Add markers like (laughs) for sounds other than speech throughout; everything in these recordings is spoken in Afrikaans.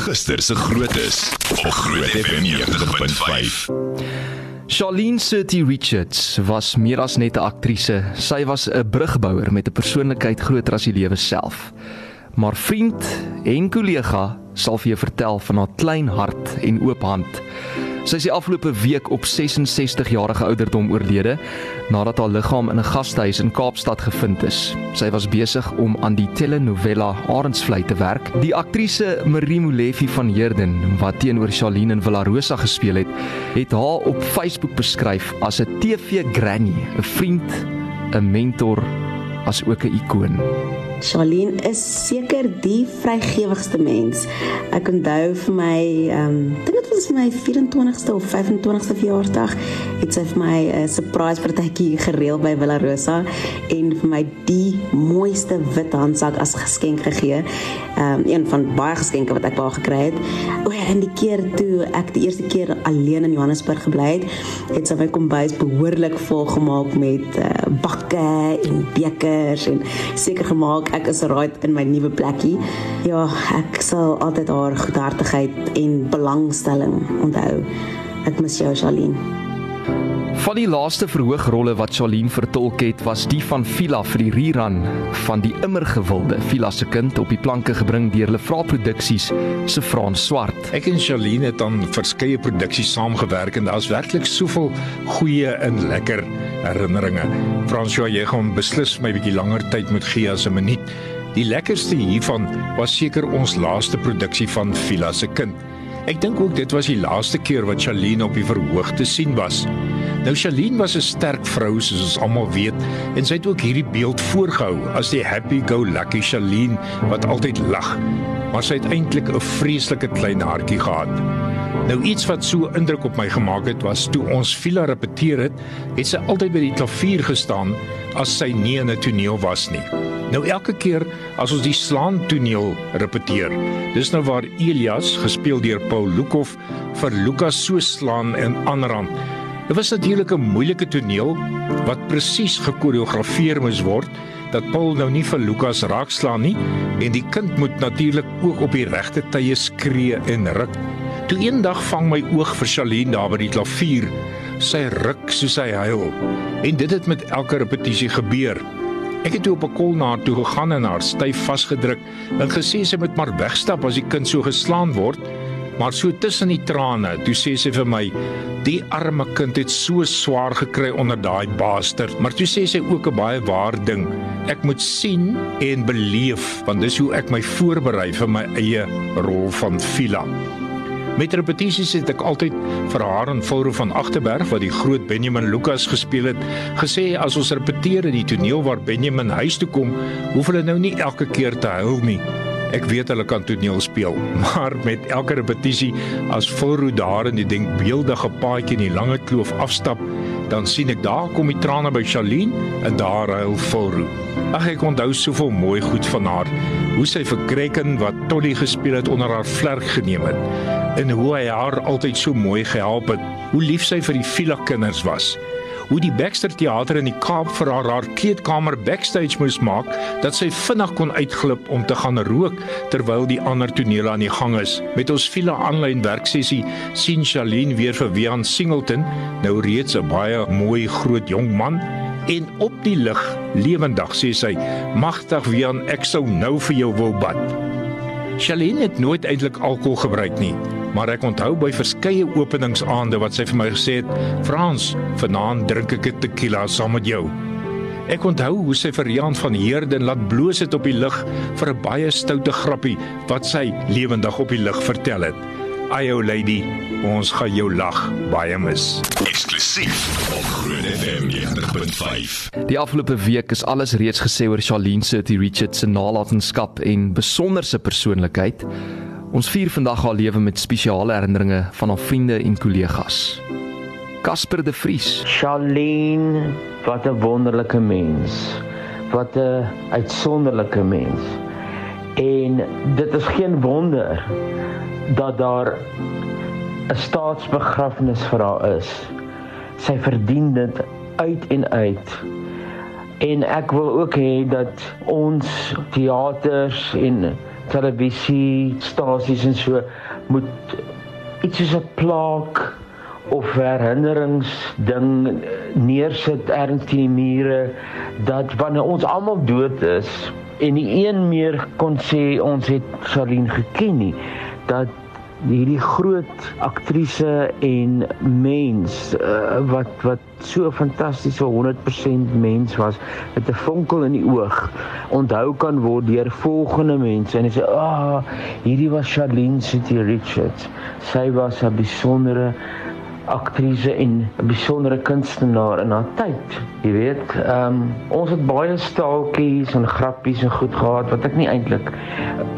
gister se grootes op Groot FM 90.5. Charlene Surty Richards was meer as net 'n aktrise. Sy was 'n brugbouer met 'n persoonlikheid groter as die lewe self. Maar vriend en kollega sal vir jou vertel van haar klein hart en oop hand. Sy is die afgelope week op 66 jarige ouderdom oorlede nadat haar liggaam in 'n gastehuis in Kaapstad gevind is. Sy was besig om aan die telenovela Arendsvlei te werk. Die aktrise Marie Molefe van Heerden wat teenoor Charlene in Villarosa gespeel het, het haar op Facebook beskryf as 'n TV granny, 'n vriend, 'n mentor, as ook 'n ikoon. Charlene is seker die vrygewigste mens. Ek onthou vir my, ehm, um, dit was my 24ste of 25ste verjaarsdag, het sy vir my 'n surprise partytjie gereël by Villa Rosa en vir my die mooiste wit handsak as geskenk gegee. Um, een van baie geskenke wat ek daar gekry het. O ja, en die keer toe ek die eerste keer alleen in Johannesburg gebly het, het sy my kombuis behoorlik vol gemaak met uh, bakke en bekers en seker gemaak ek is right in my nuwe plekkie. Ja, ek sal altyd haar goedhartigheid en belangstelling onthou. Ek mis jou, Charlene. Van die laaste verhoogrolle wat Charlene vertolk het, was die van Vila vir die rerun van die immer gewilde Vila se kind op die planke gebring deur Lefra Produksies se Frans Swart. Ek en Charlene het aan verskeie produksies saamgewerk en daar's werklik soveel goeie en lekker herinneringe. Frans, jy gaan beslis my bietjie langer tyd moet gee as 'n minuut. Die lekkerste hiervan was seker ons laaste produksie van Vila se kind. Ek dink ook dit was die laaste keer wat Charlene op die verhoog te sien was. Nou Charlene was 'n sterk vrou soos ons almal weet en sy het ook hierdie beeld voorgehou as die happy go lucky Charlene wat altyd lag. Maar sy het eintlik 'n vreeslike klein hartjie gehad. Nou iets wat so indruk op my gemaak het was toe ons Villa repeteer het, het sy altyd by die klavier gestaan as sy nie in 'n toneel was nie. Nou elke keer as ons die slaan toneel repeteer, dis nou waar Elias gespeel deur Paul Lukhof vir Lukas so slaan en aanrand Dit was natuurlik 'n moeilike toneel wat presies gekoreografeer moes word dat Paul nou nie vir Lukas raakslaan nie en die kind moet natuurlik ook op die regte tye skree en ruk. Toe eendag vang my oog vir Charlene daar by die klavier. Sy ruk soos hy huil. En dit het met elke repetisie gebeur. Ek het toe op 'n kol na haar toe gegaan en haar styf vasgedruk en gesê sy moet maar wegstap as die kind so geslaan word. Maar so tussen die trane, toe sê sy vir my, Die arme kind het so swaar gekry onder daai baaster, maar toe sê sy ook 'n baie waar ding. Ek moet sien en beleef, want dis hoe ek my voorberei vir my eie rol van Phila. Met repetisies het ek altyd vir haar en Volro van Agterberg wat die groot Benjamin Lucas gespeel het, gesê as ons repeteer in die toneel waar Benjamin huis toe kom, hoef hulle nou nie elke keer te huil nie. Ek weet hulle kan toneel speel, (laughs) maar met elke repetisie as volroe daar in die denkbeeldige paadjie in die lange kloof afstap, dan sien ek daar kom die trane by Charlene en daar huil volroe. Ag ek onthou soveel mooi goed van haar. Hoe sy vir Kreken wat Tolly gespeel het onder haar vlerk geneem het en hoe hy haar altyd so mooi gehelp het. Hoe lief sy vir die Villa kinders was hoe die Baxter Theater in die Kaap vir haar haar kleedkamer backstage moes maak dat sy vinnig kon uitglip om te gaan rook terwyl die ander tonele aan die gang is. Met ons villa aanlyn werksessie sien Charlene weer vir Wian Singleton, nou reeds 'n baie mooi groot jong man en op die lig lewendig sê sy: "Magtig Wian, ek sou nou vir jou wou bad." Charlene het nooit eintlik alkohol gebruik nie maar ek onthou by verskeie openingsaande wat sy vir my gesê het: "Frans, vanaand drink ek 'n tequila saam met jou." Ek onthou hoe sy vir Jan van Heerden laat bloos het op die lig vir 'n baie stoute grappie wat sy lewendig op die lig vertel het. Ai ou lady, ons gaan jou lag baie mis. Eksklusief op Groot FM 90.5. Die afgelope week is alles reeds gesê oor Charlene City Richards se nalatenskap en besonderse persoonlikheid. Ons vier vandag haar lewe met spesiale herinneringe van haar vriende en kollegas. Casper de Vries. Charlene, wat 'n wonderlike mens. Wat 'n uitsonderlike mens. En dit is geen wonder dat daar 'n staatsbegrafnis vir haar is. Sy verdien dit uit en uit. En ek wil ook hê dat ons teaters en televisie stasies en so moet iets soos 'n plaak of herinneringsding neersit ergens teen die mure dat wanneer ons almal dood is en nie een meer kon sê ons het Charlene geken nie dat hierdie groot aktrise en mens uh, wat wat so fantastiese 100% mens was met 'n vonkel in die oog onthou kan word deur volgende mense en sê ah oh, hierdie was Charlene City Richards. Sy was 'n besondere aktrise en 'n besondere kunstenaar in haar tyd. Jy weet, ehm um, ons het baie staaltjies en grappies en goed gehad wat ek nie eintlik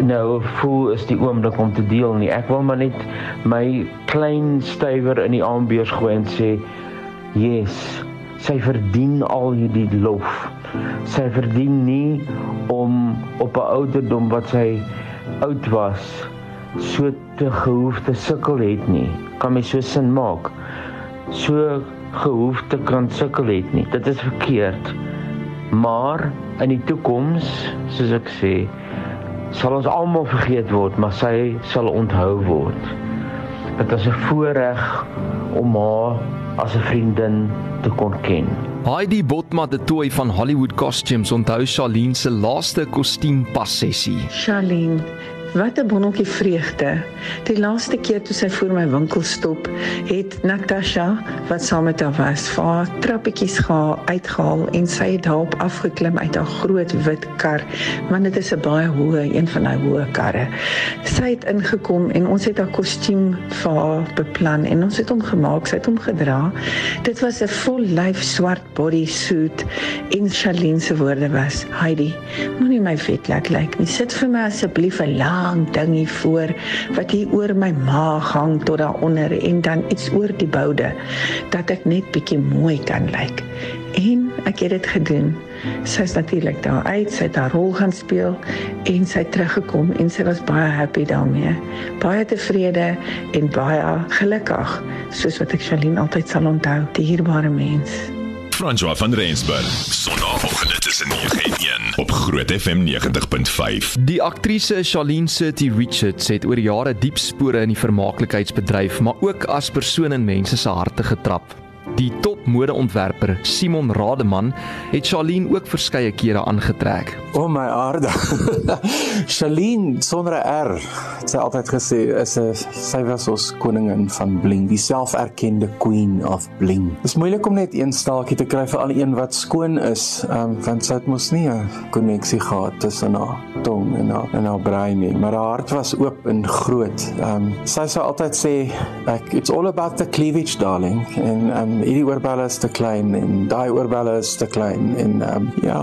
nou voel is die oomblik om te deel nie. Ek wil maar net my klein stywer in die aanbeurs gooi en sê, "Yes, sy verdien al hierdie lof. Sy verdien nie om op 'n ouderdom wat sy oud was so te gehoef te sukkel het nie. Kan my so sin maak? So gehoef te kan sukkel het nie. Dit is verkeerd. Maar in die toekoms, soos ek sê, sal ons almal vergeet word, maar sy sal onthou word. Dit was 'n voorreg om haar as 'n vriendin te kon ken. Heidi Botma het toe van Hollywood Costumes onthou Charlene se laaste kostuumpassessie. Charlene, Wat 'n bonnetjie vreugde. Die laaste keer toe sy voor my winkel stop, het Natasha wat saam met haar was, vir haar trappetjies gehaal, uitgehaal en sy het daarop afgeklim uit haar groot wit kar, want dit is 'n baie hoë, een van daai hoë karre. Sy het ingekom en ons het haar kostuum vir haar beplan en ons het hom gemaak, sy het hom gedra. Dit was 'n vol lyf swart bodysuit en Charlene se woorde was: "Heidi, moenie my vet laat lyk nie. Sit vir my asseblief 'n laag lang ding hier voor wat hier oor my maag hang tot daaronder en dan iets oor die boude dat ek net bietjie mooi kan lyk. En ek het dit gedoen. Sy is natuurlik daar uit, sy het haar rol gaan speel en sy het teruggekom en sy was baie happy daarmee. Baie tevrede en baie gelukkig, soos wat ek Charlene altyd sal onthou, die hierbare mens. François van Rensburg, sonoggend tussen 9 en 1 op Groot FM 90.5. Die aktrise Charlene City Richards het oor jare diep spore in die vermaaklikheidsbedryf, maar ook as persoon in mense se harte getrap. Die topmodeontwerper Simon Rademan het Charlene ook verskeie kere aangetrek. O oh my aarde. (laughs) Charlene sonder 'n R, het sy altyd gesê is 'n sy was ons koningin van bling, die selferkende queen of bling. Dit is moeilik om net een staaltjie te kry vir al een wat skoon is, um, want sy het mos nie 'n koneksie gehad tussen haar tong en haar en haar brein nie, maar haar hart was oop en groot. Um, sy sou altyd sê, like, it's all about the cleavage darling en um, hierdie oorbelle is te klein en daai oorbelle is te klein en um, ja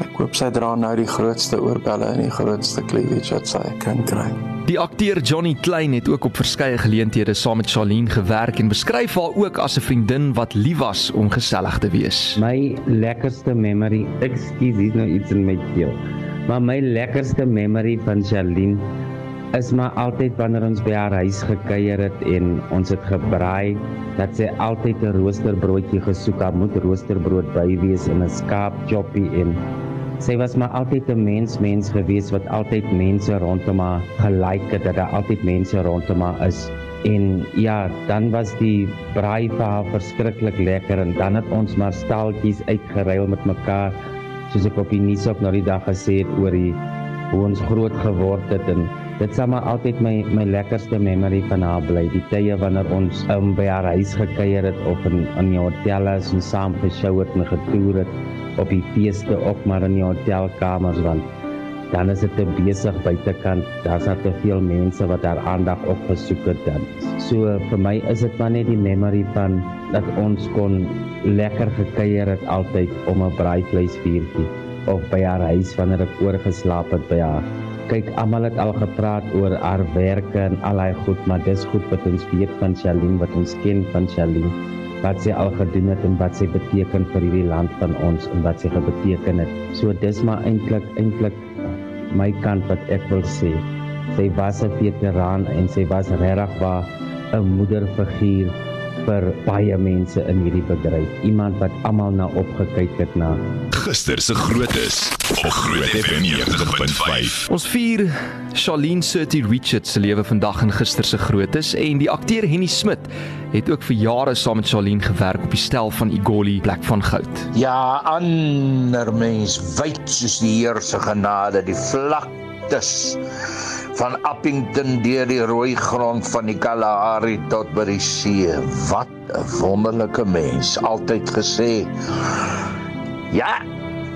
ek hoop sy dra nou die grootste oorbelle en die grootste cleavage wat sy kan kry. Die akteur Johnny Klein het ook op verskeie geleenthede saam met Charlene gewerk en beskryf haar ook as 'n vriendin wat lief was om gesellig te wees. My lekkerste memory, ekskuus, dis nou iets in my keel. Maar my lekkerste memory van Charlene is maar altyd wanneer ons by haar huis gekuier het en ons het gebraai dat sy altyd 'n roosterbroodjie gesoek het. Moet roosterbrood by wees in 'n skaap choppie en sy was maar altyd 'n mens mens gewees wat altyd mense rondom haar gelike het dat daar altyd mense rondom haar is. En ja, dan was die braai vir haar verskriklik lekker en dan het ons maar staaltjies uitgeruil met mekaar soos ek op die nuus op na die dag gesê het oor die hoe ons groot geword het en dit sal maar altyd my my lekkerste memory van haar bly. Die tye wanneer ons um, by haar huis gekuier het of in in die hotel is en saam geshow het en getoer het op die feeste ook maar in die hotelkamers want dan is dit te besig buitekant daar's net te veel mense wat haar aandag op gesoek het dan. So vir my is dit maar net die memory van dat ons kon lekker gekuier het altyd om 'n braaivleisvuurtjie of by haar huis wanneer ek oorgeslaap het by haar kyk almal het al gepraat oor haar werke en al hy goed maar dis goed wat ons weet van Charlene wat ons ken van Charlene wat sy al gedoen het en wat sy beteken vir hierdie land van ons en wat sy gebeteken het. So dis maar eintlik eintlik my kant wat ek wil sê. Sy was 'n veteraan en sy was regtig 'n moederfiguur vir baie mense in hierdie bedryf. Iemand wat almal na opgekyk het na. Gister se grootes op Groot FM 90.5. Ons vier Charlene Surty Richards se lewe vandag in gister se grootes en die akteur Henny Smit het ook vir jare saam met Charlene gewerk op die stel van Igoli Plek van Goud. Ja, ander mens wyd soos die Heer se genade, die vlaktes van Appington deur die rooi grond van die Kalahari tot by die see. Wat 'n wonderlike mens, altyd gesê. Ja,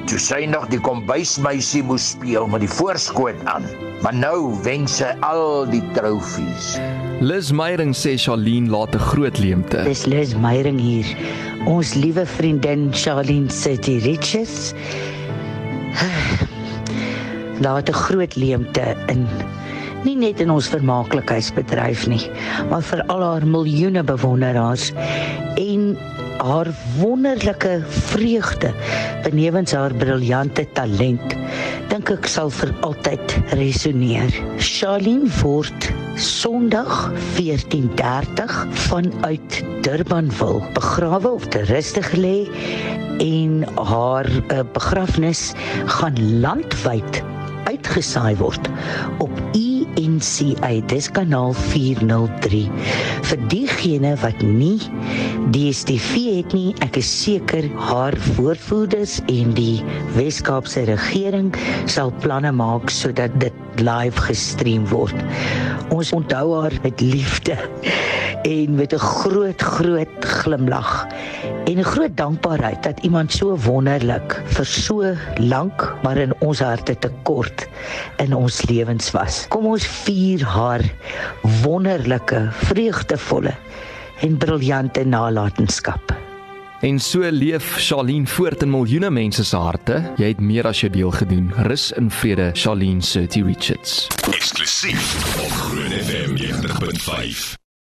toe sy nog die kombuismeisie moes speel met die voorskoot aan. Maar nou wen sy al die trofees. Liz Meyering sê Charlene laat 'n groot leemte. Dis Liz Meyering hier. Ons liewe vriendin Charlene City Riches. (sighs) Laat 'n groot leemte in nie net in ons vermaaklikheidsbedryf nie, maar vir al haar miljoene bewonderaars en haar wonderlike vreugde benewens haar briljante talent dink ek sal vir altyd resoneer. Charlene word Sondag 14:30 vanuit Durbanville begrawe of te rustig lê en haar uh, begrafnis gaan landwyd uitgesaai word op INCA dis kanaal 403 vir diegene wat nie DStv het nie ek is seker haar woordvoerders en die Wes-Kaapse regering sal planne maak sodat dit live gestream word. Ons onthou haar met liefde en met 'n groot groot glimlag en 'n groot dankbaarheid dat iemand so wonderlik vir so lank maar in ons harte te kort in ons lewens was. Kom ons vier haar wonderlike, vreugdevolle en briljante nalatenskap. En so leef Charlene voort in miljoene mense se harte. Jy het meer as jou deel gedoen. Rus in vrede, Charlene Surty Richards. Eksklusief op Groot FM 90.5.